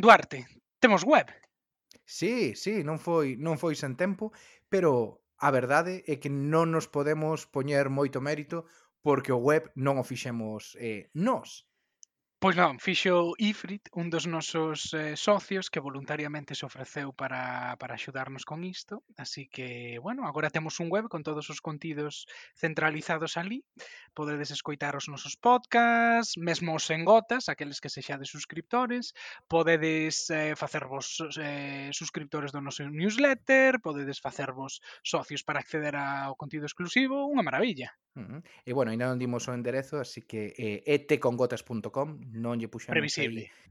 Duarte, temos web. Sí, sí, non foi, non foi sen tempo, pero a verdade é que non nos podemos poñer moito mérito porque o web non o fixemos eh, nós. Pois non, fixo Ifrit, un dos nosos eh, socios que voluntariamente se ofreceu para, para axudarnos con isto. Así que, bueno, agora temos un web con todos os contidos centralizados ali. Podedes escoitar os nosos podcasts, mesmo os en gotas, aqueles que se xa de suscriptores. Podedes eh, facervos eh, suscriptores do noso newsletter, podedes facervos socios para acceder ao contido exclusivo. Unha maravilla. Uh -huh. E, bueno, ainda non dimos o enderezo, así que eh, etecongotas.com non lle puxamos Previsible. Aí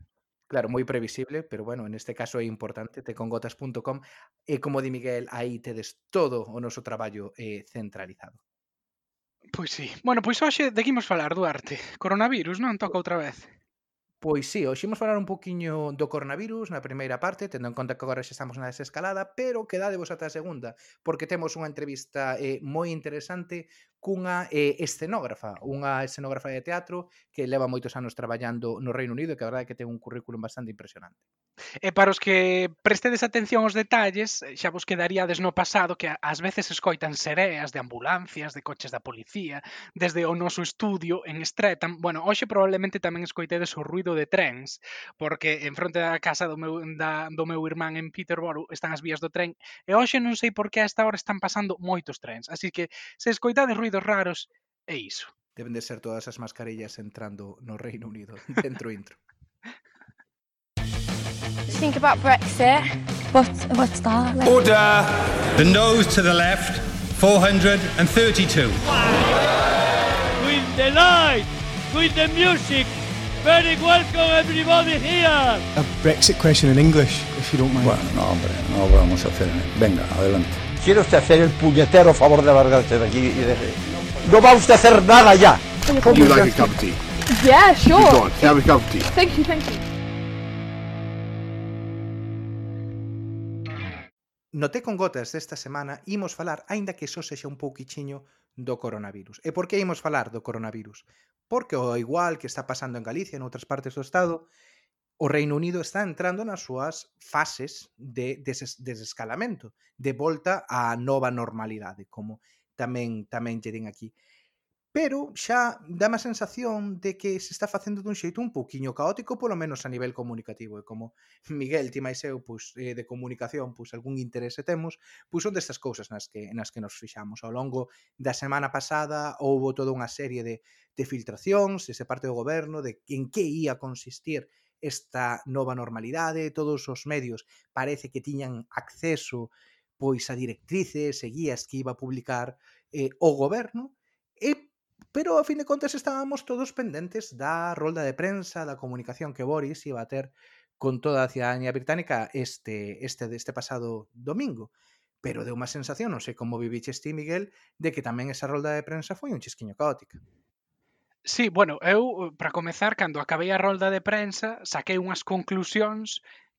Claro, moi previsible, pero bueno, en este caso é importante, tecongotas.com e eh, como di Miguel, aí tedes todo o noso traballo eh, centralizado. Pois sí. Bueno, pois hoxe de que imos falar, Duarte? Coronavirus, non? Toca outra vez. Pois sí, hoxe imos falar un poquinho do coronavirus na primeira parte, tendo en conta que agora xa estamos na desescalada, pero quedadevos ata a segunda, porque temos unha entrevista eh, moi interesante cunha eh, escenógrafa, unha escenógrafa de teatro que leva moitos anos traballando no Reino Unido e que a verdade é que ten un currículum bastante impresionante. E para os que prestedes atención aos detalles, eh, xa vos quedaríades no pasado que ás veces escoitan sereas de ambulancias, de coches da policía, desde o noso estudio en Streatham. Bueno, hoxe probablemente tamén escoitedes o ruido de trens, porque en fronte da casa do meu, da, do meu irmán en Peterborough están as vías do tren, e hoxe non sei por que a esta hora están pasando moitos trens. Así que se escoitades ruido ruidos raros, é iso. Deben de ser todas as mascarillas entrando no Reino Unido, dentro intro. think about Brexit. What, what's that? Like? Order! The nose to the left, 432. With the light, with the music. Very welcome everybody here. A Brexit question in English, if you don't mind. Bueno, no, hombre, no lo vamos a hacer. Venga, adelante. Quiere usted hacer el puñetero favor de largarse de aquí y de... No va usted a hacer nada ya. Would you like a cup of tea? Yeah, sure. Go on, have a cup of tea. Thank you, thank you. No con Gotas desta semana imos falar, aínda que só sexa un pouquichiño, do coronavirus. E por que imos falar do coronavirus? Porque o igual que está pasando en Galicia e en outras partes do Estado, o Reino Unido está entrando nas súas fases de des desescalamento, de volta á nova normalidade, como tamén tamén lle din aquí. Pero xa dá a sensación de que se está facendo dun xeito un pouquiño caótico, polo menos a nivel comunicativo. E como Miguel, ti máis eu, pois, de comunicación, pois algún interese temos, pois son destas cousas nas que, nas que nos fixamos. Ao longo da semana pasada houve toda unha serie de, de filtracións, ese parte do goberno, de en que ia consistir esta nova normalidade, todos os medios parece que tiñan acceso pois a directrices e guías que iba a publicar eh, o goberno, e, eh, pero a fin de contas estábamos todos pendentes da rolda de prensa, da comunicación que Boris iba a ter con toda a cidadanía británica este, este, este pasado domingo. Pero deu unha sensación, non sei como viviches ti, Miguel, de que tamén esa rolda de prensa foi un chisquiño caótica. Sí, bueno, eu, para comezar, cando acabei a rolda de prensa, saquei unhas conclusións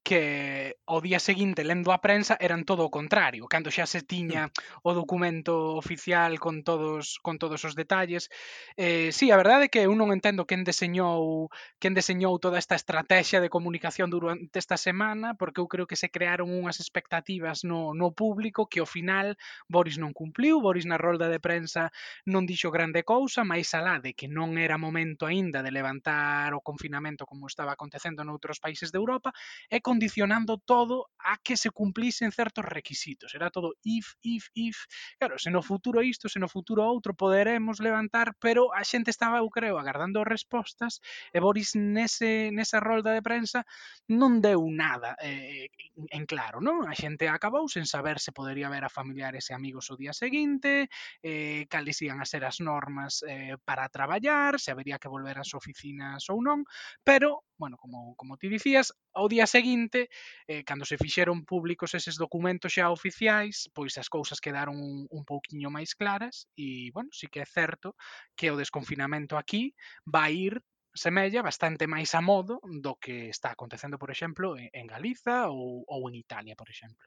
que ao día seguinte lendo a prensa eran todo o contrario, cando xa se tiña mm. o documento oficial con todos con todos os detalles. Eh, si, sí, a verdade é que eu non entendo quen deseñou quen deseñou toda esta estrategia de comunicación durante esta semana, porque eu creo que se crearon unhas expectativas no, no público que ao final Boris non cumpliu, Boris na rolda de prensa non dixo grande cousa, máis alá de que non era momento aínda de levantar o confinamento como estaba acontecendo noutros países de Europa, e condicionando todo a que se cumplisen certos requisitos. Era todo if, if, if. Claro, se no futuro isto, se no futuro outro, poderemos levantar, pero a xente estaba, eu creo, agardando respostas e Boris nese, nesa rolda de prensa non deu nada eh, en claro, non? A xente acabou sen saber se podería ver a familiares e amigos o día seguinte, eh, cales ian a ser as normas eh, para traballar, se habería que volver ás oficinas ou non, pero bueno, como, como ti dicías, ao día seguinte, eh, cando se fixeron públicos eses documentos xa oficiais, pois as cousas quedaron un, un pouquiño máis claras e, bueno, sí que é certo que o desconfinamento aquí vai ir semella bastante máis a modo do que está acontecendo, por exemplo, en Galiza ou, ou en Italia, por exemplo.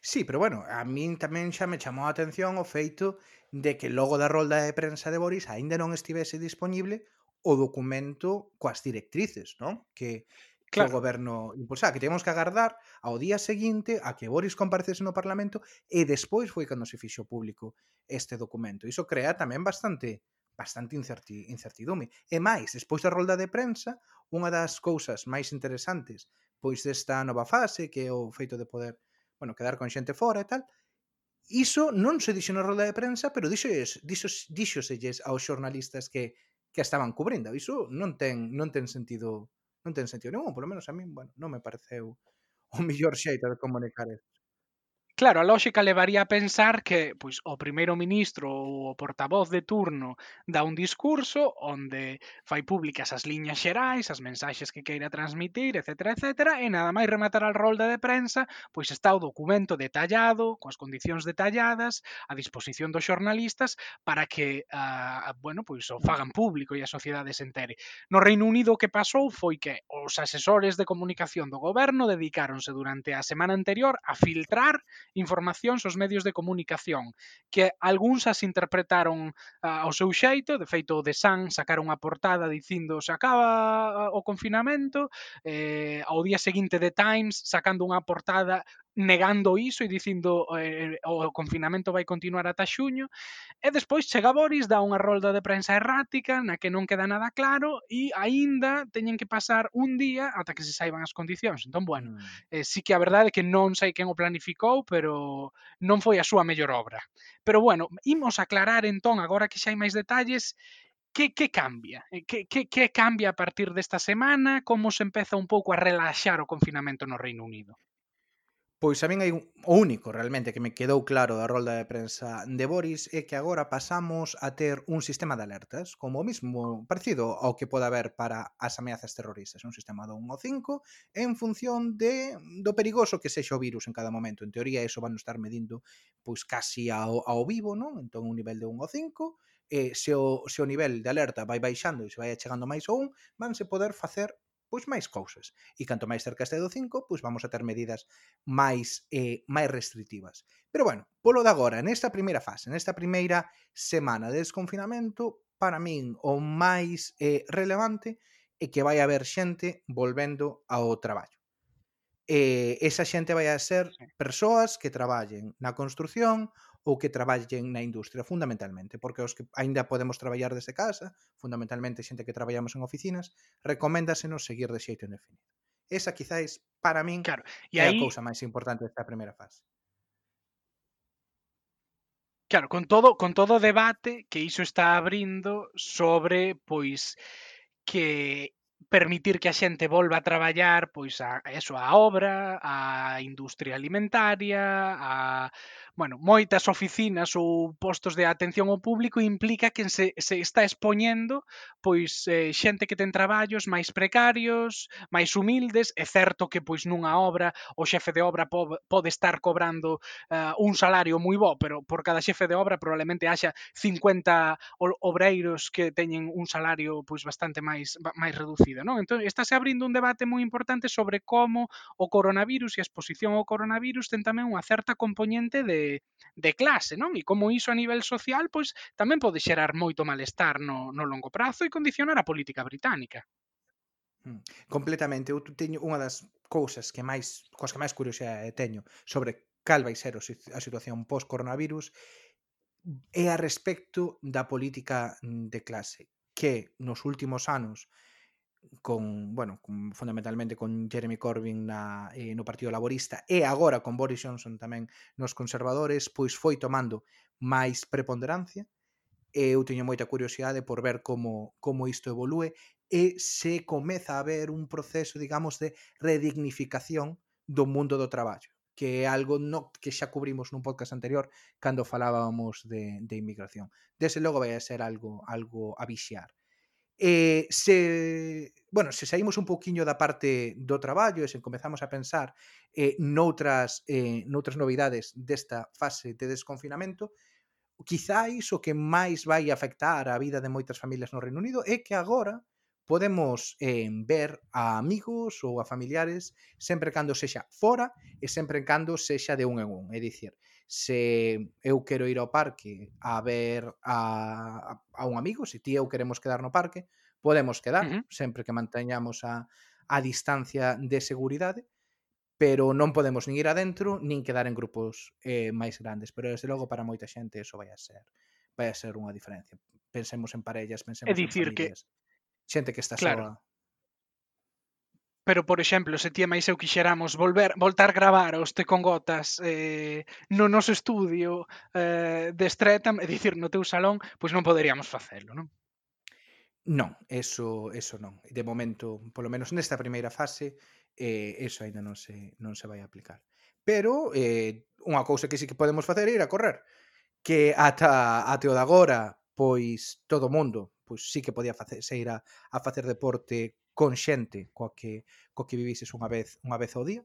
Sí, pero bueno, a min tamén xa me chamou a atención o feito de que logo da rolda de prensa de Boris aínda non estivese disponible o documento coas directrices, non? Que, claro. que o goberno impulsa, que temos que agardar ao día seguinte a que Boris comparecese no Parlamento e despois foi cando se fixo público este documento. Iso crea tamén bastante bastante incerti, incertidume. E máis, despois da rolda de prensa, unha das cousas máis interesantes pois desta nova fase, que é o feito de poder bueno, quedar con xente fora e tal, iso non se dixo na rolda de prensa, pero dixo, dixo, dixoselles aos xornalistas que que estaban cubrindo. Iso non ten, non ten sentido non ten sentido ningún, polo menos a min, bueno, non me pareceu o mellor xeito de comunicar isto. Claro, a lógica levaría a pensar que pois, o primeiro ministro ou o portavoz de turno dá un discurso onde fai públicas as liñas xerais, as mensaxes que queira transmitir, etc, etc, e nada máis rematar al rolda de prensa, pois está o documento detallado, coas condicións detalladas, a disposición dos xornalistas para que a, uh, bueno, pois o fagan público e a sociedade se entere. No Reino Unido o que pasou foi que os asesores de comunicación do goberno dedicáronse durante a semana anterior a filtrar informacións aos medios de comunicación, que algúns as interpretaron uh, ao seu xeito, de feito o de San sacaron a portada dicindo se acaba ah, o confinamento, eh, ao día seguinte de Times sacando unha portada negando iso e dicindo eh, eh, o confinamento vai continuar ata xuño e despois chega Boris, dá unha rolda de prensa errática na que non queda nada claro e aínda teñen que pasar un día ata que se saiban as condicións entón, bueno, mm. eh, sí que a verdade é que non sei quen o planificou, pero non foi a súa mellor obra pero bueno, imos aclarar entón, agora que xa hai máis detalles que, que cambia? Eh, que, que, que cambia a partir desta semana? Como se empeza un pouco a relaxar o confinamento no Reino Unido? Pois a min hai un, o único realmente que me quedou claro da rolda de prensa de Boris é que agora pasamos a ter un sistema de alertas, como o mismo parecido ao que pode haber para as ameazas terroristas, un sistema do 1 ao 5 en función de do perigoso que sexa o virus en cada momento. En teoría eso van estar medindo pois casi ao, ao vivo, non? Entón un nivel de 1 ao 5 e se o, se o nivel de alerta vai baixando e se vai achegando máis ao 1, vanse poder facer pois máis cousas. E canto máis cerca este do 5, pois vamos a ter medidas máis eh, máis restrictivas. Pero bueno, polo de agora, nesta primeira fase, nesta primeira semana de desconfinamento, para min o máis eh, relevante é que vai haber xente volvendo ao traballo. Eh, esa xente vai a ser persoas que traballen na construción ou que traballen na industria, fundamentalmente, porque os que aínda podemos traballar desde casa, fundamentalmente xente que traballamos en oficinas, recoméndasenos seguir de xeito indefinido. Esa quizáis, para min, claro. e é aí... a cousa máis importante desta primeira fase. Claro, con todo, con todo o debate que iso está abrindo sobre pois que permitir que a xente volva a traballar pois a, a eso a obra, a industria alimentaria, a bueno, moitas oficinas ou postos de atención ao público implica que se, se está expoñendo pois eh, xente que ten traballos máis precarios, máis humildes, é certo que pois nunha obra o xefe de obra po, pode estar cobrando uh, un salario moi bo, pero por cada xefe de obra probablemente haxa 50 obreiros que teñen un salario pois bastante máis máis reducido non? Entón, estáse abrindo un debate moi importante sobre como o coronavirus e a exposición ao coronavirus ten tamén unha certa componente de, de clase, non? E como iso a nivel social, pois tamén pode xerar moito malestar no, no longo prazo e condicionar a política británica. Hmm, completamente, eu teño unha das cousas que máis, coas que máis curiosidade teño sobre cal vai ser a situación post-coronavirus é a respecto da política de clase que nos últimos anos con, bueno, con, fundamentalmente con Jeremy Corbyn na, eh, no Partido Laborista e agora con Boris Johnson tamén nos conservadores, pois foi tomando máis preponderancia e eu teño moita curiosidade por ver como, como isto evolúe e se comeza a haber un proceso, digamos, de redignificación do mundo do traballo que é algo no, que xa cubrimos nun podcast anterior cando falábamos de, de inmigración. Dese logo vai a ser algo algo a vixiar Eh, se, bueno, se saímos un pouquiño da parte do traballo e se comezamos a pensar eh, noutras, eh, noutras novidades desta fase de desconfinamento, quizáis o que máis vai afectar a vida de moitas familias no Reino Unido é que agora podemos eh, ver a amigos ou a familiares sempre cando sexa fora e sempre cando sexa de un en un. É dicir, se eu quero ir ao parque a ver a, a un amigo, se ti eu queremos quedar no parque, podemos quedar, uh -huh. sempre que manteñamos a, a distancia de seguridade, pero non podemos nin ir adentro, nin quedar en grupos eh, máis grandes. Pero, desde logo, para moita xente eso vai a ser vai a ser unha diferencia. Pensemos en parellas, pensemos é dicir en familias. Que... Xente que está claro. sola. Pero, por exemplo, se ti e máis eu quixéramos volver, voltar a gravar os Te con Gotas eh, no noso estudio eh, de Streatham, é dicir, no teu salón, pois non poderíamos facelo, non? Non, eso, eso non. De momento, polo menos nesta primeira fase, eh, eso aínda non se, non se vai aplicar. Pero eh, unha cousa que sí que podemos facer é ir a correr. Que ata, ate o de agora, pois todo o mundo pois sí que podía facer, se ir a, a facer deporte con xente coa que, coa que vivises unha vez unha vez ao día.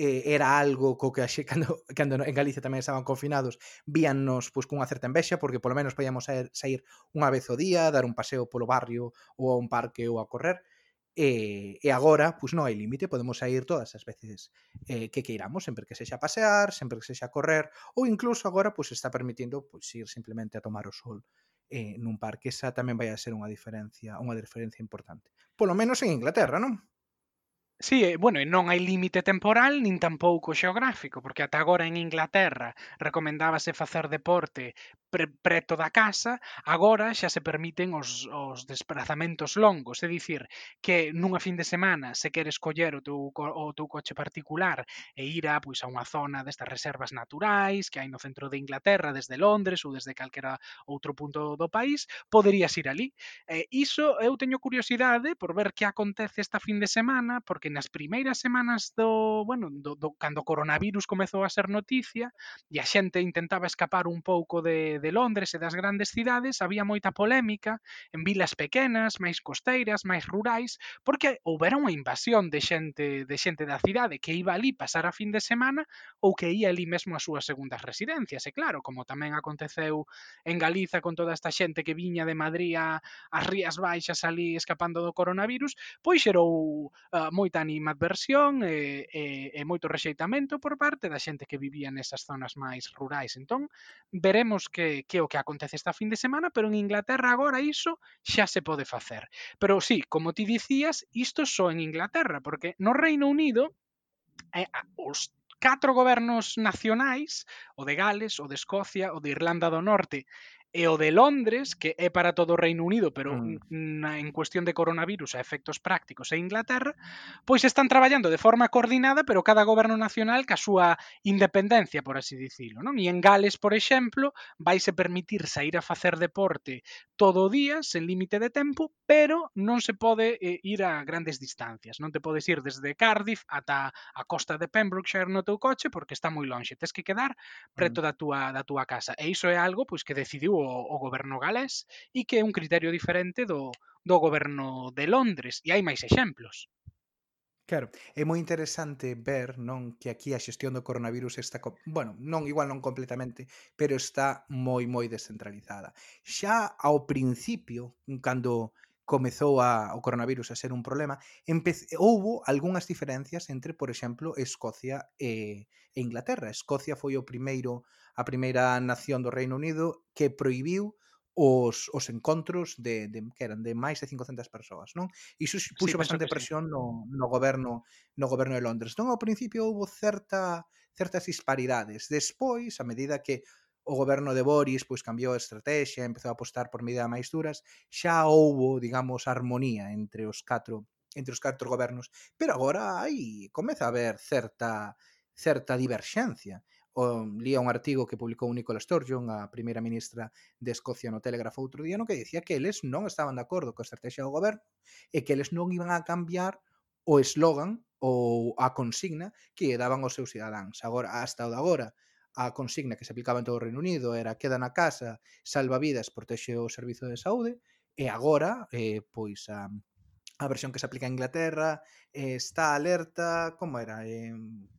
Eh, era algo co que axe, cando, cando en Galicia tamén estaban confinados víannos pois, cunha certa envexa porque polo menos podíamos sair, sair unha vez ao día dar un paseo polo barrio ou a un parque ou a correr. E, e agora pois non hai límite, podemos sair todas as veces eh, que queiramos, sempre que sexa a pasear, sempre que sexa a correr, ou incluso agora pois está permitindo pois ir simplemente a tomar o sol eh, nun parque, esa tamén vai a ser unha diferencia unha diferencia importante. Polo menos en Inglaterra, non? Sí, e, bueno, e non hai límite temporal nin tampouco xeográfico, porque ata agora en Inglaterra recomendábase facer deporte pre preto da casa, agora xa se permiten os, os desplazamentos longos, é dicir, que nunha fin de semana se queres coller o teu, o teu coche particular e ir a, pois, a unha zona destas reservas naturais que hai no centro de Inglaterra, desde Londres ou desde calquera outro punto do país, poderías ir ali. E iso eu teño curiosidade por ver que acontece esta fin de semana, porque nas primeiras semanas do, bueno, do, do cando o coronavirus comezou a ser noticia e a xente intentaba escapar un pouco de, de Londres e das grandes cidades, había moita polémica en vilas pequenas, máis costeiras, máis rurais, porque houbera unha invasión de xente de xente da cidade que iba ali pasar a fin de semana ou que ia ali mesmo a súas segundas residencias. E claro, como tamén aconteceu en Galiza con toda esta xente que viña de Madrid a, as Rías Baixas ali escapando do coronavirus, pois xerou ah, uh, moi, moita animadversión e, e, e moito rexeitamento por parte da xente que vivía nesas zonas máis rurais. Entón, veremos que, que o que acontece esta fin de semana, pero en Inglaterra agora iso xa se pode facer. Pero sí, como ti dicías, isto só en Inglaterra, porque no Reino Unido eh, os catro gobernos nacionais, o de Gales, o de Escocia, o de Irlanda do Norte E o de Londres, que é para todo o Reino Unido, pero mm. na, en cuestión de coronavirus a efectos prácticos e Inglaterra, pois están traballando de forma coordinada, pero cada goberno nacional ca súa independencia, por así dicilo. Non? E en Gales, por exemplo, vaise permitir sair a facer deporte todo o día, sen límite de tempo, pero non se pode eh, ir a grandes distancias. Non te podes ir desde Cardiff ata a costa de Pembrokeshire no teu coche, porque está moi lonxe. Tes que quedar preto mm. da túa, da túa casa. E iso é algo pois que decidiu o, o goberno galés e que é un criterio diferente do, do goberno de Londres e hai máis exemplos. Claro, é moi interesante ver non que aquí a xestión do coronavirus está, bueno, non igual non completamente, pero está moi moi descentralizada. Xa ao principio, cando comezou a, o coronavirus a ser un problema, empece, houbo algunhas diferencias entre, por exemplo, Escocia e, e Inglaterra. Escocia foi o primeiro a primeira nación do Reino Unido que proibiu os, os encontros de, de, que eran de máis de 500 persoas, non? Iso puxo sí, bastante presión sí. no, no goberno no goberno de Londres. Non ao principio houve certa certas disparidades. Despois, a medida que o goberno de Boris pois cambiou a estrategia, empezou a apostar por medidas máis duras, xa houbo, digamos, armonía entre os catro entre os catro gobernos, pero agora aí comeza a haber certa certa diverxencia. Um, o, lía un artigo que publicou Nicola Sturgeon, a primeira ministra de Escocia no Telégrafo outro día, no que dicía que eles non estaban de acordo coa estrategia do goberno e que eles non iban a cambiar o eslogan ou a consigna que daban aos seus cidadáns. Agora, hasta o de agora, a consigna que se aplicaba en todo o Reino Unido era queda na casa, salva vidas, protexe o servizo de saúde, e agora, eh, pois, a, a versión que se aplica en Inglaterra eh, está alerta, como era? Eh,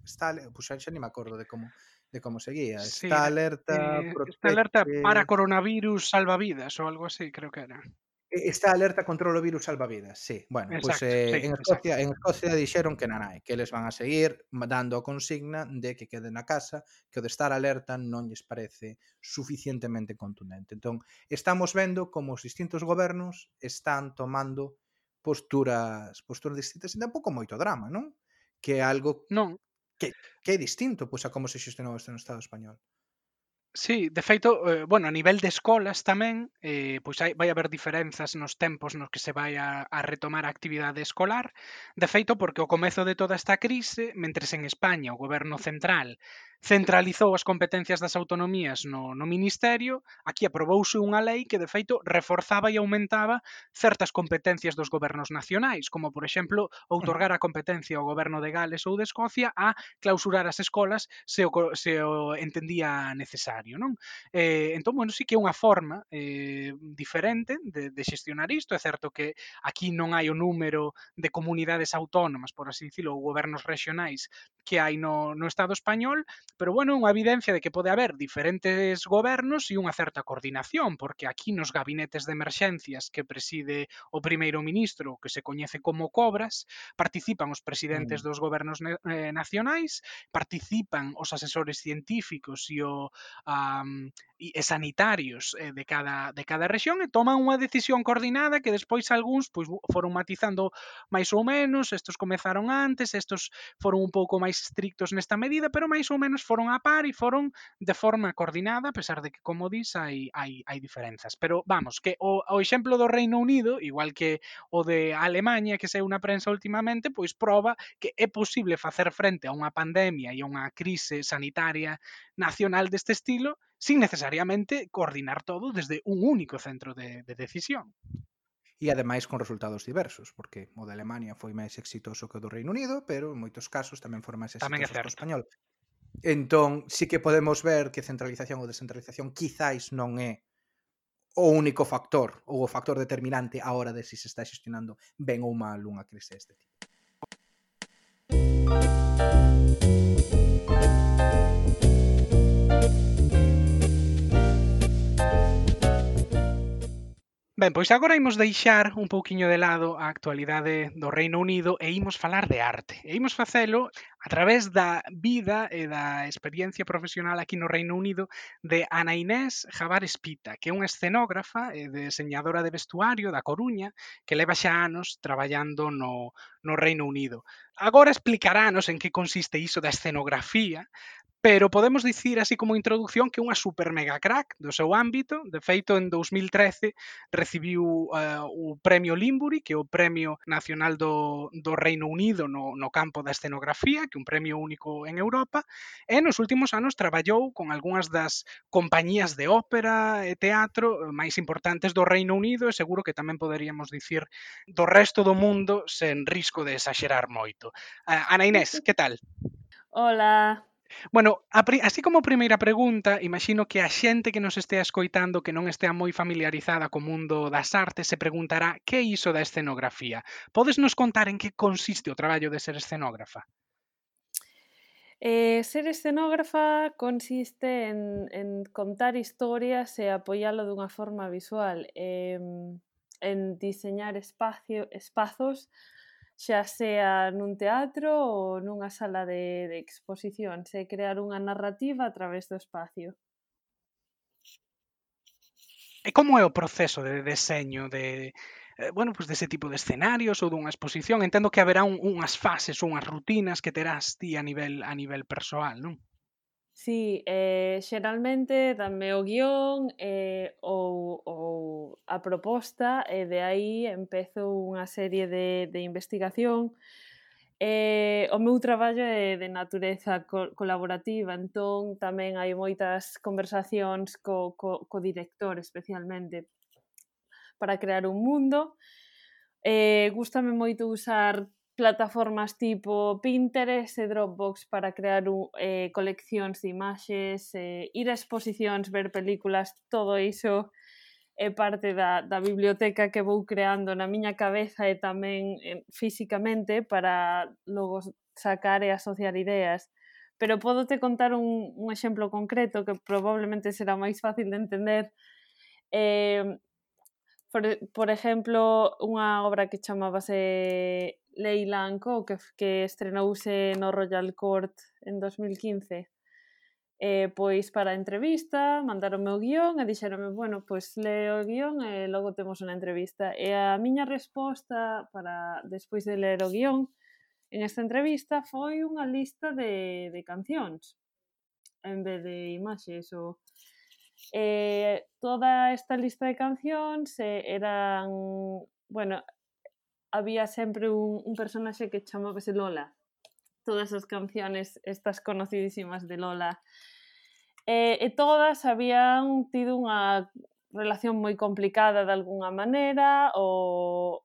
está, pois xa, xa ni me acordo de como de como seguía. Sí, está alerta. Eh, protege... Está alerta para coronavirus salvavidas o algo así, creo que era. Está alerta contra o virus salvavidas, sí. Bueno, exacto, pues eh, sí, en, Escocia, en Escocia dixeron que nanai, que les van a seguir dando a consigna de que queden na casa, que o de estar alerta non lles parece suficientemente contundente. Entón, estamos vendo como os distintos gobernos están tomando posturas posturas distintas e tampouco moito drama, non? Que é algo non que, que é distinto pois, a como se xestionou isto no Estado español. Sí, de feito, eh, bueno, a nivel de escolas tamén, eh, pois hai, vai haber diferenzas nos tempos nos que se vai a, a retomar a actividade escolar. De feito, porque o comezo de toda esta crise, mentres en España o goberno central centralizou as competencias das autonomías no, no Ministerio, aquí aprobouse unha lei que, de feito, reforzaba e aumentaba certas competencias dos gobernos nacionais, como, por exemplo, outorgar a competencia ao goberno de Gales ou de Escocia a clausurar as escolas se o, se o entendía necesario. Non? Eh, entón, bueno, sí que é unha forma eh, diferente de, de xestionar isto. É certo que aquí non hai o número de comunidades autónomas, por así dicilo, ou gobernos regionais que hai no, no Estado español, Pero bueno, unha evidencia de que pode haber diferentes gobernos e unha certa coordinación, porque aquí nos gabinetes de emerxencias que preside o primeiro ministro, que se coñece como Cobras, participan os presidentes mm. dos gobernos eh, nacionais, participan os asesores científicos e o um, e sanitarios eh, de cada de cada rexión e toman unha decisión coordinada que despois algúns pois foron matizando máis ou menos, estos comezaron antes, estos foron un pouco máis estrictos nesta medida, pero máis ou menos foron a par e foron de forma coordinada, a pesar de que, como dis, hai, hai, hai diferenzas. Pero vamos, que o, o exemplo do Reino Unido, igual que o de Alemanha, que saiu na prensa últimamente, pois proba que é posible facer frente a unha pandemia e a unha crise sanitaria nacional deste estilo sin necesariamente coordinar todo desde un único centro de, de decisión e ademais con resultados diversos, porque o de Alemania foi máis exitoso que o do Reino Unido, pero en moitos casos tamén foi máis exitoso que o español. Entón, sí que podemos ver que centralización ou descentralización quizáis non é o único factor ou o factor determinante á hora de se si se está xestionando ben ou mal unha crise deste tipo. Ben, pois agora imos deixar un pouquiño de lado a actualidade do Reino Unido e imos falar de arte. E imos facelo a través da vida e da experiencia profesional aquí no Reino Unido de Ana Inés Javar Espita, que é unha escenógrafa e deseñadora de vestuario da Coruña que leva xa anos traballando no, no Reino Unido. Agora explicarános en que consiste iso da escenografía, pero podemos dicir así como introducción que unha super mega crack do seu ámbito, de feito en 2013 recibiu uh, o Premio Limbury, que é o Premio Nacional do, do Reino Unido no, no campo da escenografía, que é un premio único en Europa, e nos últimos anos traballou con algunhas das compañías de ópera e teatro máis importantes do Reino Unido e seguro que tamén poderíamos dicir do resto do mundo sen risco de exagerar moito. Uh, Ana Inés, que tal? Hola, Bueno, a, así como primeira pregunta, imagino que a xente que nos estea escoitando que non estea moi familiarizada co mundo das artes se preguntará que é iso da escenografía. Podes nos contar en que consiste o traballo de ser escenógrafa? Eh, ser escenógrafa consiste en, en contar historias e apoialo dunha forma visual, eh, en diseñar espacio, espazos xa sea nun teatro ou nunha sala de, de exposición, se crear unha narrativa a través do espacio. E como é o proceso de deseño de, eh, bueno, pues dese tipo de escenarios ou dunha exposición? Entendo que haberá un, unhas fases, ou unhas rutinas que terás ti a nivel a nivel persoal, non? Sí, eh, xeralmente dame o guión eh, ou, ou a proposta e de aí empezo unha serie de, de investigación Eh, o meu traballo é de natureza co colaborativa, entón tamén hai moitas conversacións co, co, co director especialmente para crear un mundo. Eh, gústame moito usar plataformas tipo Pinterest e Dropbox para crear un, eh, coleccións de imaxes, eh, ir a exposicións, ver películas, todo iso é parte da, da biblioteca que vou creando na miña cabeza e tamén eh, físicamente para logo sacar e asociar ideas. Pero podo te contar un, un exemplo concreto que probablemente será máis fácil de entender. Eh, por, por exemplo, unha obra que chamábase Leilanco, que, que estrenouse no Royal Court en 2015. E pois para a entrevista mandaronme o guion e dixeronme, bueno, pois leo o guion e logo temos entrevista. E a miña resposta para despois de ler o guion en esta entrevista foi unha lista de, de cancións en vez de imaxes ou eh, toda esta lista de cancións eh, eran bueno, había sempre un, un personaxe que chamábase Lola. Todas as canciones estas conocidísimas de Lola. E, e todas habían tido unha relación moi complicada de algunha maneira ou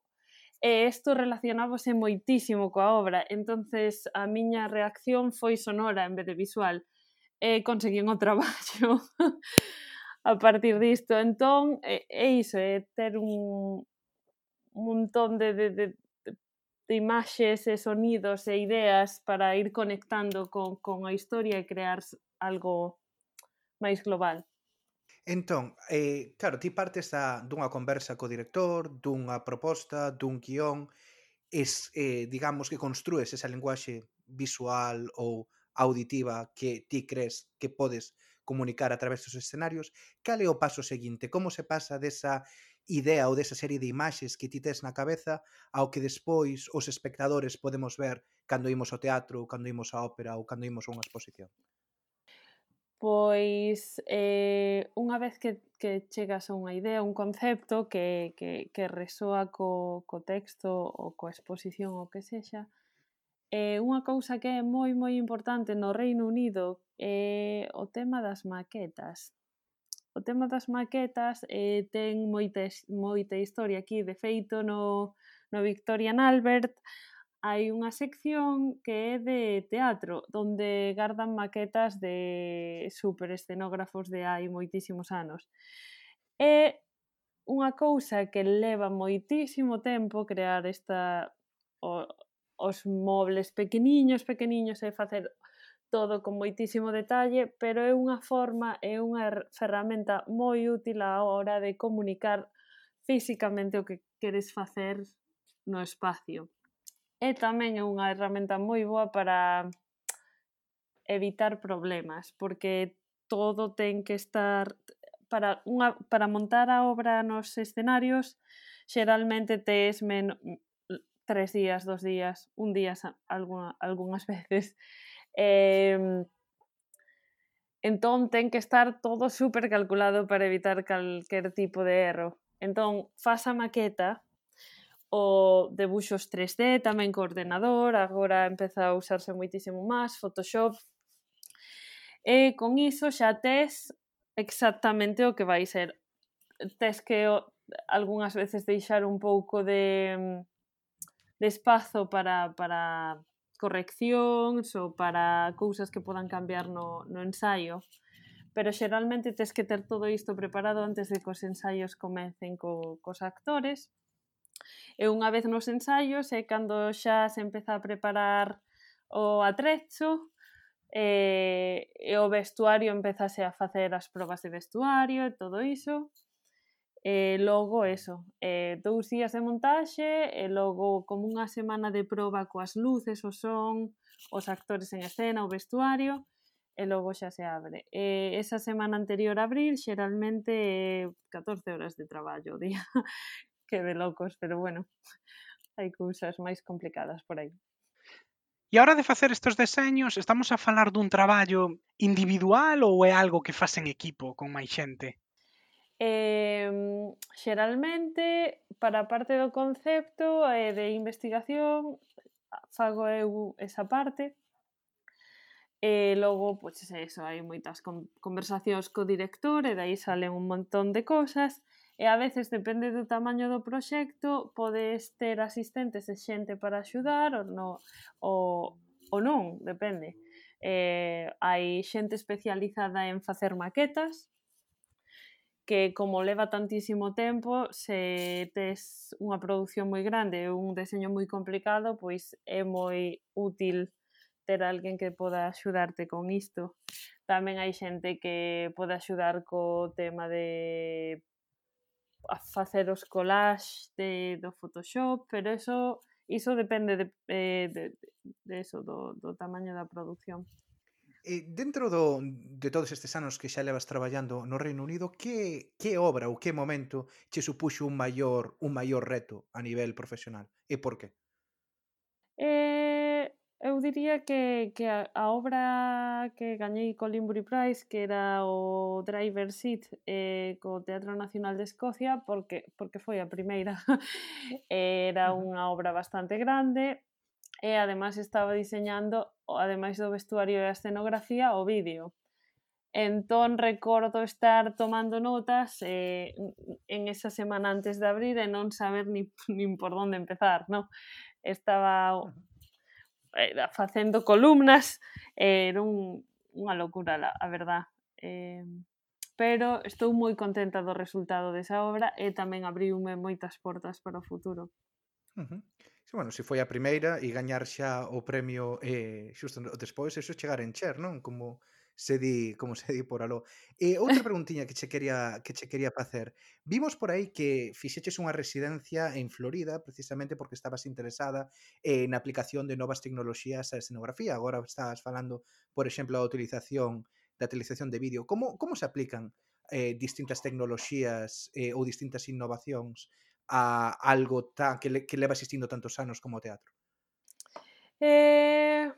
e isto relacionábase moitísimo coa obra. entonces a miña reacción foi sonora en vez de visual. E conseguín o traballo a partir disto. Entón, é, é iso, é ter un, montón de, de, de, de imaxes e sonidos e ideas para ir conectando con, con a historia e crear algo máis global. Entón, eh, claro, ti partes da, dunha conversa co director, dunha proposta, dun guión, es, eh, digamos que construes esa linguaxe visual ou auditiva que ti crees que podes comunicar a través dos escenarios, cal é o paso seguinte? Como se pasa desa idea ou desa serie de imaxes que ti tes na cabeza ao que despois os espectadores podemos ver cando imos ao teatro, cando imos á ópera ou cando imos a unha exposición? Pois eh, unha vez que, que chegas a unha idea, un concepto que, que, que resoa co, co texto ou coa exposición ou que sexa, eh, unha cousa que é moi moi importante no Reino Unido é eh, o tema das maquetas. O tema das maquetas eh, ten moita, moita historia aquí, de feito, no, no Victorian Albert hai unha sección que é de teatro, onde gardan maquetas de super escenógrafos de hai moitísimos anos. É unha cousa que leva moitísimo tempo crear esta o, os mobles pequeniños, pequeniños e facer todo con moitísimo detalle, pero é unha forma, é unha ferramenta moi útil á hora de comunicar físicamente o que queres facer no espacio. E tamén é unha herramienta moi boa para evitar problemas, porque todo ten que estar para unha para montar a obra nos escenarios xeralmente tes men tres días, dos días, un día alguna, algunhas veces Eh, entón ten que estar todo super calculado para evitar calquer tipo de erro. Entón, faz a maqueta, o debuxos 3D tamén co ordenador, agora empeza a usarse moitísimo máis, Photoshop. E con iso xa tes exactamente o que vai ser. Tes que algunhas veces deixar un pouco de, de espazo para, para correccións ou para cousas que podan cambiar no, no ensaio. Pero xeralmente tes que ter todo isto preparado antes de que os ensaios comecen co, cos actores. E unha vez nos ensaios é cando xa se empeza a preparar o atrecho e, e o vestuario empezase a facer as probas de vestuario e todo iso. E logo eso, eh, dous días de montaxe e logo como unha semana de proba coas luces, o son, os actores en escena, o vestuario e logo xa se abre. E esa semana anterior a abrir xeralmente 14 horas de traballo o día. que de locos, pero bueno, hai cousas máis complicadas por aí. E a hora de facer estes deseños, estamos a falar dun traballo individual ou é algo que faz en equipo con máis xente? Eh, xeralmente, para a parte do concepto e de investigación, fago eu esa parte. E logo, pois é eso, hai moitas conversacións co director e dai salen un montón de cousas e a veces, depende do tamaño do proxecto, podes ter asistentes e xente para axudar ou, no, ou, ou non, depende. Eh, hai xente especializada en facer maquetas, que como leva tantísimo tempo, se tes unha produción moi grande e un deseño moi complicado, pois é moi útil ter alguén que poda axudarte con isto. Tamén hai xente que pode axudar co tema de a facer os collage de, do Photoshop, pero eso iso depende de, eh, de, de, de eso, do, do tamaño da produción. E dentro do, de todos estes anos que xa levas traballando no Reino Unido, que, que obra ou que momento che supuxo un maior un maior reto a nivel profesional? E por qué? Eh, eu diría que, que a, a obra que gañei co Limbury Prize que era o Driver Seat eh, co Teatro Nacional de Escocia porque, porque foi a primeira era unha obra bastante grande e además estaba diseñando ademais do vestuario e a escenografía, o vídeo. Entón recordo estar tomando notas eh, en esa semana antes de abrir e non saber ni, nin por onde empezar, non? Estaba eh, facendo columnas, eh, era un, unha locura, a, a verdad. Eh, pero estou moi contenta do resultado desa obra e tamén abriume moitas portas para o futuro. Uh -huh. Si, bueno, se foi a primeira e gañar xa o premio eh, xusto despois, eso chegar en Cher, non? Como se di, como se di por aló. E outra preguntiña que che quería que che quería facer. Vimos por aí que fixeches unha residencia en Florida precisamente porque estabas interesada eh, na aplicación de novas tecnoloxías á escenografía. Agora estás falando, por exemplo, a utilización da utilización de vídeo. Como como se aplican eh, distintas tecnoloxías eh, ou distintas innovacións a algo tan, que, le, que leva existindo tantos anos como o teatro? Eh,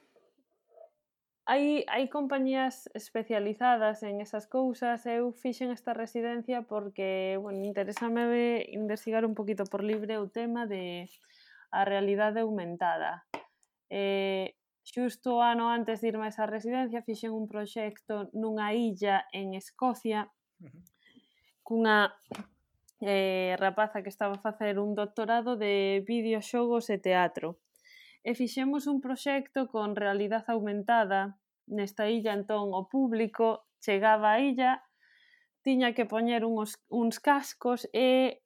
hai, hai compañías especializadas en esas cousas. Eu fixen esta residencia porque, bueno, interesame investigar un poquito por libre o tema de a realidade aumentada. Eh, xusto ano antes de irme a esa residencia fixen un proxecto nunha illa en Escocia uh -huh. cunha eh, rapaza que estaba a facer un doctorado de videoxogos e teatro. E fixemos un proxecto con realidade aumentada nesta illa, entón o público chegaba á illa, tiña que poñer uns, uns cascos e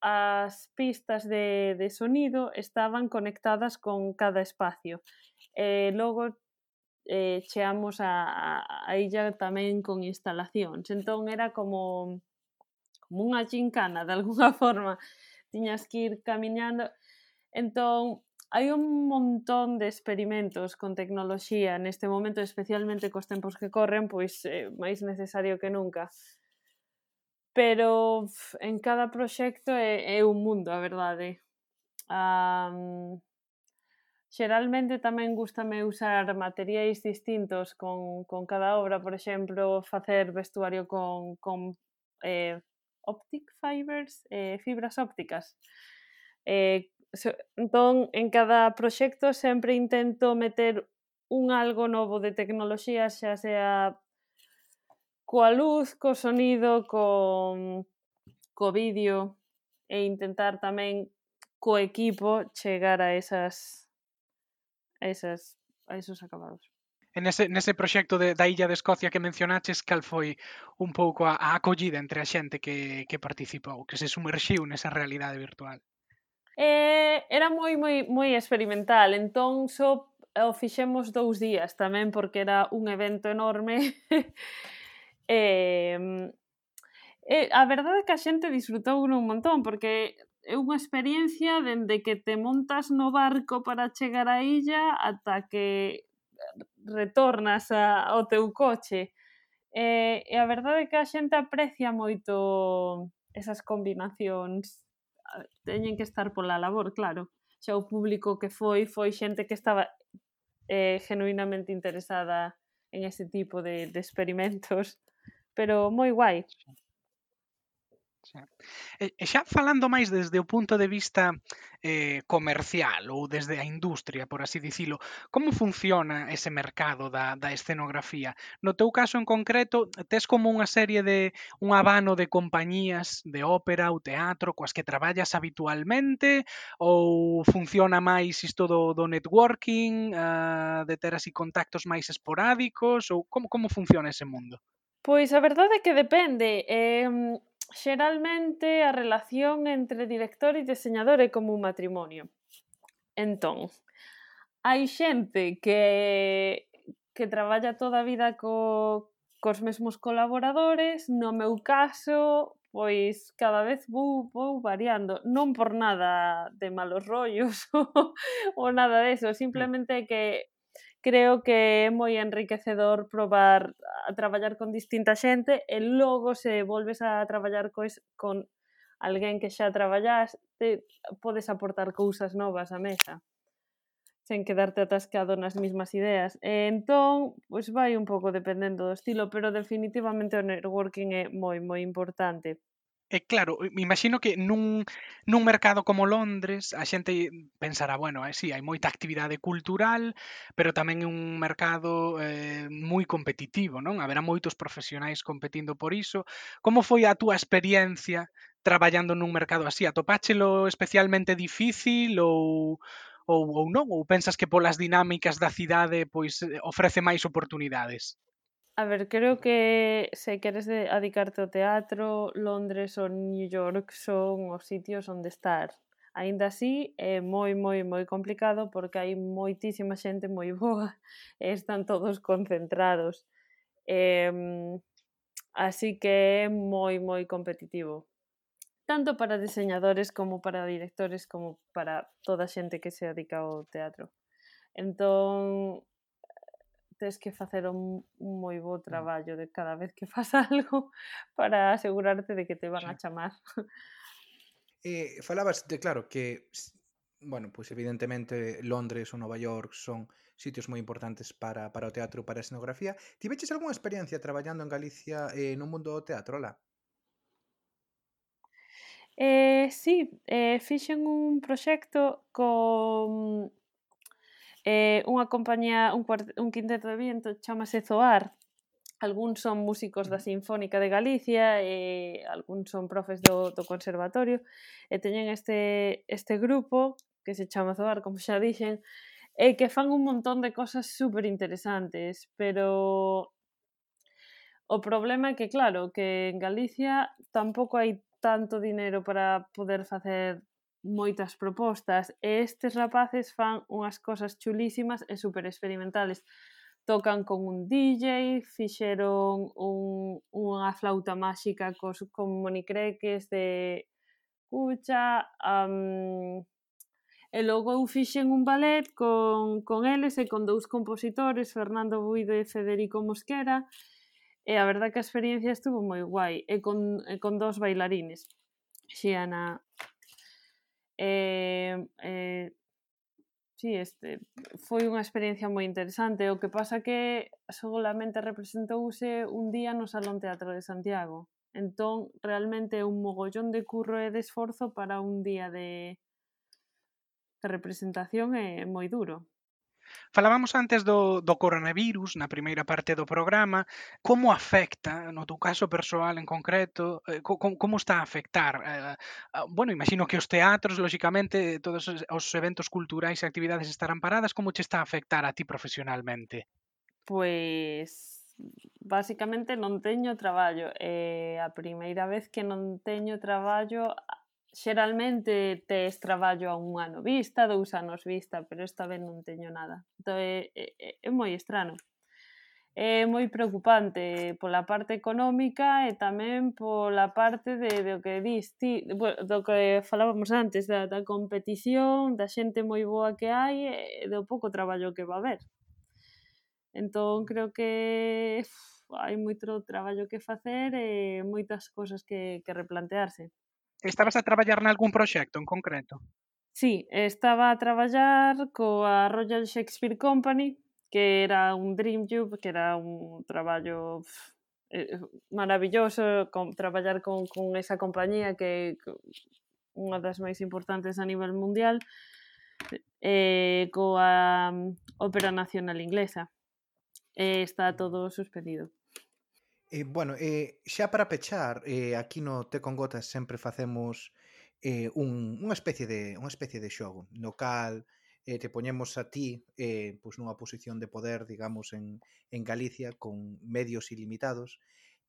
as pistas de, de sonido estaban conectadas con cada espacio. E logo eh, cheamos a, a illa tamén con instalacións. Entón era como como unha gincana de alguna forma tiñas que ir camiñando. Entón hai un montón de experimentos con tecnoloxía neste momento especialmente cos tempos que corren pois é máis necesario que nunca. Pero en cada proxecto é, é un mundo a verdade. Um, Xeralmente tamén gustame usar materiais distintos con, con cada obra, por exemplo, facer vestuario con, con eh, optic fibers, eh, fibras ópticas. Eh, so, entón, en cada proxecto sempre intento meter un algo novo de tecnoloxía, xa sea coa luz, co sonido, co, co vídeo e intentar tamén co equipo chegar a esas a esas a esos acabados nese, nese proxecto de, da Illa de Escocia que mencionaches, cal foi un pouco a, a acollida entre a xente que, que participou, que se sumerxiu nesa realidade virtual? Eh, era moi moi moi experimental, entón só eh, o fixemos dous días tamén porque era un evento enorme. eh, eh, a verdade é que a xente disfrutou un montón porque é unha experiencia dende que te montas no barco para chegar á illa ata que retornas a, ao teu coche. E, e a verdade é que a xente aprecia moito esas combinacións. Teñen que estar pola labor, claro. Xa o público que foi, foi xente que estaba eh, genuinamente interesada en ese tipo de, de experimentos. Pero moi guai. Xa. E xa falando máis desde o punto de vista eh, comercial ou desde a industria, por así dicilo, como funciona ese mercado da, da escenografía? No teu caso en concreto, tes como unha serie de un abano de compañías de ópera ou teatro coas que traballas habitualmente ou funciona máis isto do, do networking, uh, de ter así contactos máis esporádicos ou como, como funciona ese mundo? Pois a verdade é que depende. Eh, xeralmente a relación entre director e diseñador é como un matrimonio. Entón, hai xente que que traballa toda a vida co, cos mesmos colaboradores, no meu caso, pois cada vez vou, vou variando, non por nada de malos rollos ou nada deso, mm. simplemente que creo que é moi enriquecedor probar a traballar con distinta xente e logo se volves a traballar cois, con alguén que xa traballaste, podes aportar cousas novas á mesa sen quedarte atascado nas mismas ideas. E entón, pois vai un pouco dependendo do estilo, pero definitivamente o networking é moi moi importante. E claro, me imagino que nun, nun mercado como Londres a xente pensará, bueno, eh, sí, hai moita actividade cultural, pero tamén é un mercado eh, moi competitivo, non? Haberá moitos profesionais competindo por iso. Como foi a túa experiencia traballando nun mercado así? Atopáchelo especialmente difícil ou, ou, ou non? Ou pensas que polas dinámicas da cidade pois eh, ofrece máis oportunidades? A ver, creo que se queres dedicarte ao teatro, Londres ou New York son os sitios onde estar. Ainda así, é moi, moi, moi complicado porque hai moitísima xente moi boa e están todos concentrados. Eh, así que é moi, moi competitivo. Tanto para diseñadores como para directores como para toda a xente que se dedica ao teatro. Entón, tens que facer un, un moi bo mm. traballo de cada vez que fas algo para asegurarte de que te van sí. a chamar. Eh, falabas de, claro, que bueno, pois pues evidentemente Londres ou Nova York son sitios moi importantes para, para o teatro, para a escenografía. Tiveches algunha experiencia traballando en Galicia eh, no mundo do teatro, la? Eh, sí, eh, fixen un proxecto con Eh, unha compañía, un, un quinteto de viento chamase Zoar, algúns son músicos da Sinfónica de Galicia e algúns son profes do, do conservatorio e teñen este, este grupo que se chama Zoar, como xa dixen e que fan un montón de cosas super interesantes pero o problema é que claro, que en Galicia tampouco hai tanto dinero para poder facer moitas propostas e estes rapaces fan unhas cosas chulísimas e super experimentales tocan con un DJ, fixeron un, unha flauta máxica cos, con monicreques de cucha, um, e logo eu fixen un ballet con, con eles e con dous compositores, Fernando Buido e Federico Mosquera, e a verdad que a experiencia estuvo moi guai, e con, e con dous bailarines, Xiana eh, eh, sí, este, foi unha experiencia moi interesante. O que pasa que solamente representouse un día no Salón Teatro de Santiago. Entón, realmente un mogollón de curro e de esforzo para un día de, de representación é moi duro. Falábamos antes do, do coronavirus na primeira parte do programa, como afecta, no teu caso persoal en concreto, eh, como, como está a afectar? Eh, eh, bueno, imagino que os teatros, lóxicamente, todos os eventos culturais e actividades estarán paradas, como che está a afectar a ti profesionalmente? Pois basicamente non teño traballo. É a primeira vez que non teño traballo xeralmente tes traballo a un ano vista, dous anos vista, pero esta vez non teño nada. Entón, é, é, é moi estrano. É moi preocupante pola parte económica e tamén pola parte de, de o que dis ti, do que falábamos antes, da, da competición, da xente moi boa que hai e do pouco traballo que va a haber. Entón, creo que uf, hai moito traballo que facer e moitas cosas que, que replantearse. Estabas a traballar nalgún proxecto en concreto? Sí, estaba a traballar coa Royal Shakespeare Company, que era un dream job, que era un traballo pff, eh, maravilloso con, traballar con, con esa compañía que unha das máis importantes a nivel mundial eh, coa mm, Ópera Nacional Inglesa eh, está todo suspendido Eh, bueno, eh, xa para pechar, eh, aquí no Te con Gotas sempre facemos eh, un, unha especie de unha especie de xogo no cal eh, te poñemos a ti eh, pois nunha posición de poder, digamos, en, en Galicia con medios ilimitados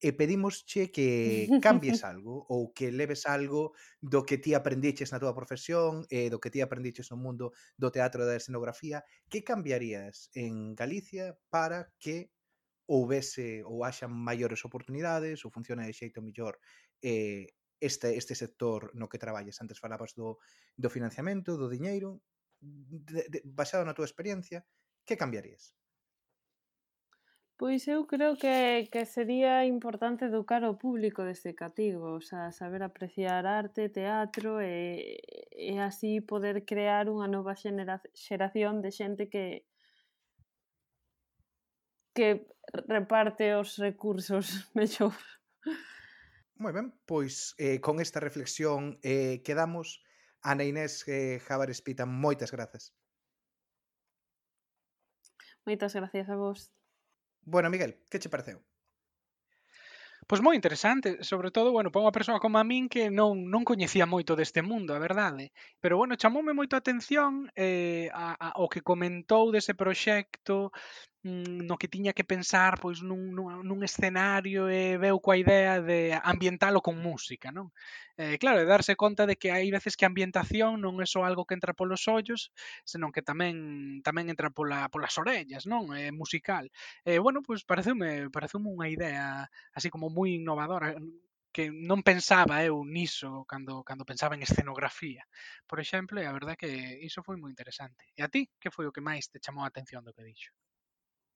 eh, e pedimosche que cambies algo ou que leves algo do que ti aprendiches na túa profesión e do que ti aprendiches no mundo do teatro e da escenografía que cambiarías en Galicia para que houvese ou haxa maiores oportunidades ou funciona de xeito millor eh, este, este sector no que traballes. Antes falabas do, do financiamento, do diñeiro. De, de, basado na túa experiencia, que cambiarías? Pois eu creo que, que sería importante educar o público deste cativo, o sea, saber apreciar arte, teatro e, e así poder crear unha nova xeración de xente que, que reparte os recursos mellor. Moi ben, pois eh, con esta reflexión eh, quedamos. Ana Inés eh, Javar Espita, moitas grazas. Moitas gracias a vos. Bueno, Miguel, que che pareceu? Pois moi interesante, sobre todo, bueno, para unha persoa como a min que non non coñecía moito deste mundo, a verdade. Pero bueno, chamoume moito a atención eh, a, a, o que comentou dese proxecto, Mm, no que tiña que pensar pois nun, nun, nun escenario e veu coa idea de ambientalo con música, non? Eh, claro, de darse conta de que hai veces que a ambientación non é só algo que entra polos ollos, senón que tamén tamén entra pola, polas orellas, non? É eh, musical. Eh, bueno, pois pareceume, pareceume unha idea así como moi innovadora que non pensaba eu niso cando, cando pensaba en escenografía. Por exemplo, e a verdade que iso foi moi interesante. E a ti, que foi o que máis te chamou a atención do que dixo?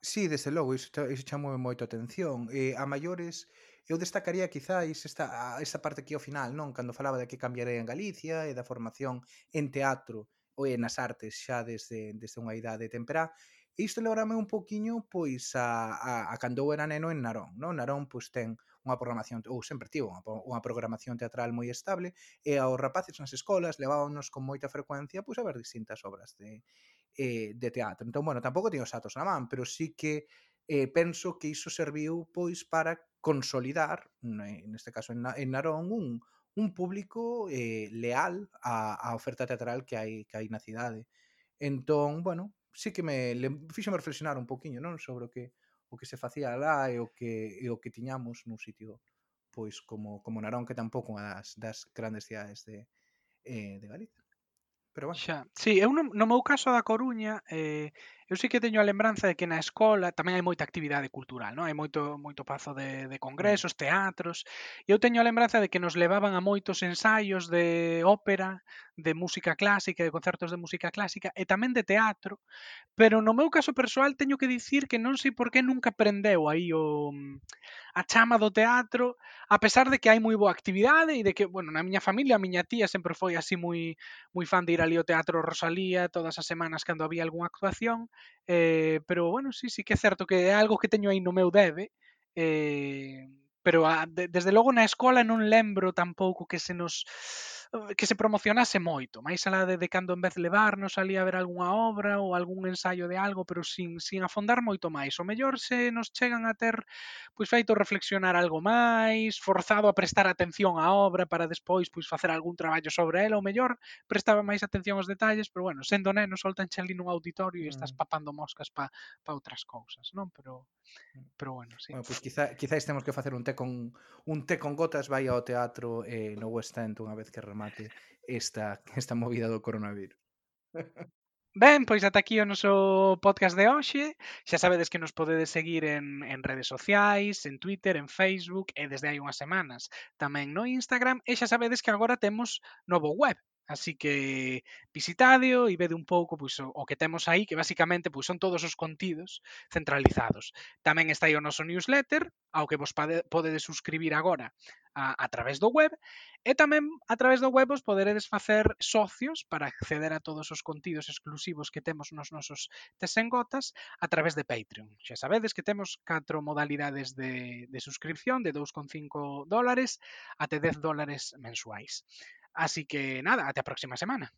Sí, desde logo, iso, iso chamou moito a atención. E a maiores, eu destacaría quizáis esta, esta parte aquí ao final, non? Cando falaba de que cambiarei en Galicia e da formación en teatro ou nas artes xa desde, desde unha idade temperá. E isto lembrame un poquinho pois a, a, a cando eu era neno en Narón, non? Narón pois ten unha programación ou sempre tivo unha, unha programación teatral moi estable eh, e aos rapaces nas escolas levábanos con moita frecuencia pois a ver distintas obras de eh, de teatro. Entón, bueno, tampouco teño os atos na man, pero sí que eh, penso que iso serviu pois para consolidar, neste caso en, en Narón, un, un público eh, leal á, á oferta teatral que hai que hai na cidade. Entón, bueno, sí que me le, fíxeme reflexionar un poquiño, non, sobre o que o que se facía lá e o que e o que tiñamos nun sitio pois como como Narón que tampouco unha das das grandes cidades de eh, de Galicia. Pero bueno. Xa. Sí, eu no, no meu caso da Coruña eh, Eu sí que teño a lembranza de que na escola tamén hai moita actividade cultural, non? Hai moito moito pazo de, de congresos, teatros, e eu teño a lembranza de que nos levaban a moitos ensaios de ópera, de música clásica, de concertos de música clásica e tamén de teatro, pero no meu caso persoal teño que dicir que non sei por que nunca prendeu aí o mm, a chama do teatro, a pesar de que hai moi boa actividade e de que, bueno, na miña familia, a miña tía sempre foi así moi moi fan de ir ali ao Teatro Rosalía todas as semanas cando había algunha actuación, eh, pero bueno, sí, sí que é certo que é algo que teño aí no meu debe, eh, pero a, de, desde logo na escola non lembro tampouco que se nos que se promocionase moito, máis alá de, de cando en vez levarnos ali a ver algunha obra ou algún ensaio de algo, pero sin, sin afondar moito máis. O mellor se nos chegan a ter pois feito reflexionar algo máis, forzado a prestar atención á obra para despois pois facer algún traballo sobre ela, o mellor prestaba máis atención aos detalles, pero bueno, sendo neno soltan ali nun auditorio e estás mm. papando moscas pa, pa outras cousas, non? Pero mm. pero bueno, sí. Bueno, pois pues quizá, quizáis temos que facer un té con un té con gotas vai ao teatro eh, no West End unha vez que remate remate esta, esta movida do coronavirus. Ben, pois ata aquí o noso podcast de hoxe. Xa sabedes que nos podedes seguir en, en redes sociais, en Twitter, en Facebook e desde hai unhas semanas tamén no Instagram. E xa sabedes que agora temos novo web, Así que visitadio e vede un pouco pois, o que temos aí, que basicamente pois, son todos os contidos centralizados. Tamén está aí o noso newsletter, ao que vos pode, podedes suscribir agora a, a través do web, e tamén a través do web vos poderedes facer socios para acceder a todos os contidos exclusivos que temos nos nosos tesengotas a través de Patreon. Xa sabedes que temos catro modalidades de, de suscripción de 2,5 dólares até 10 dólares mensuais. Así que nada, hasta la próxima semana.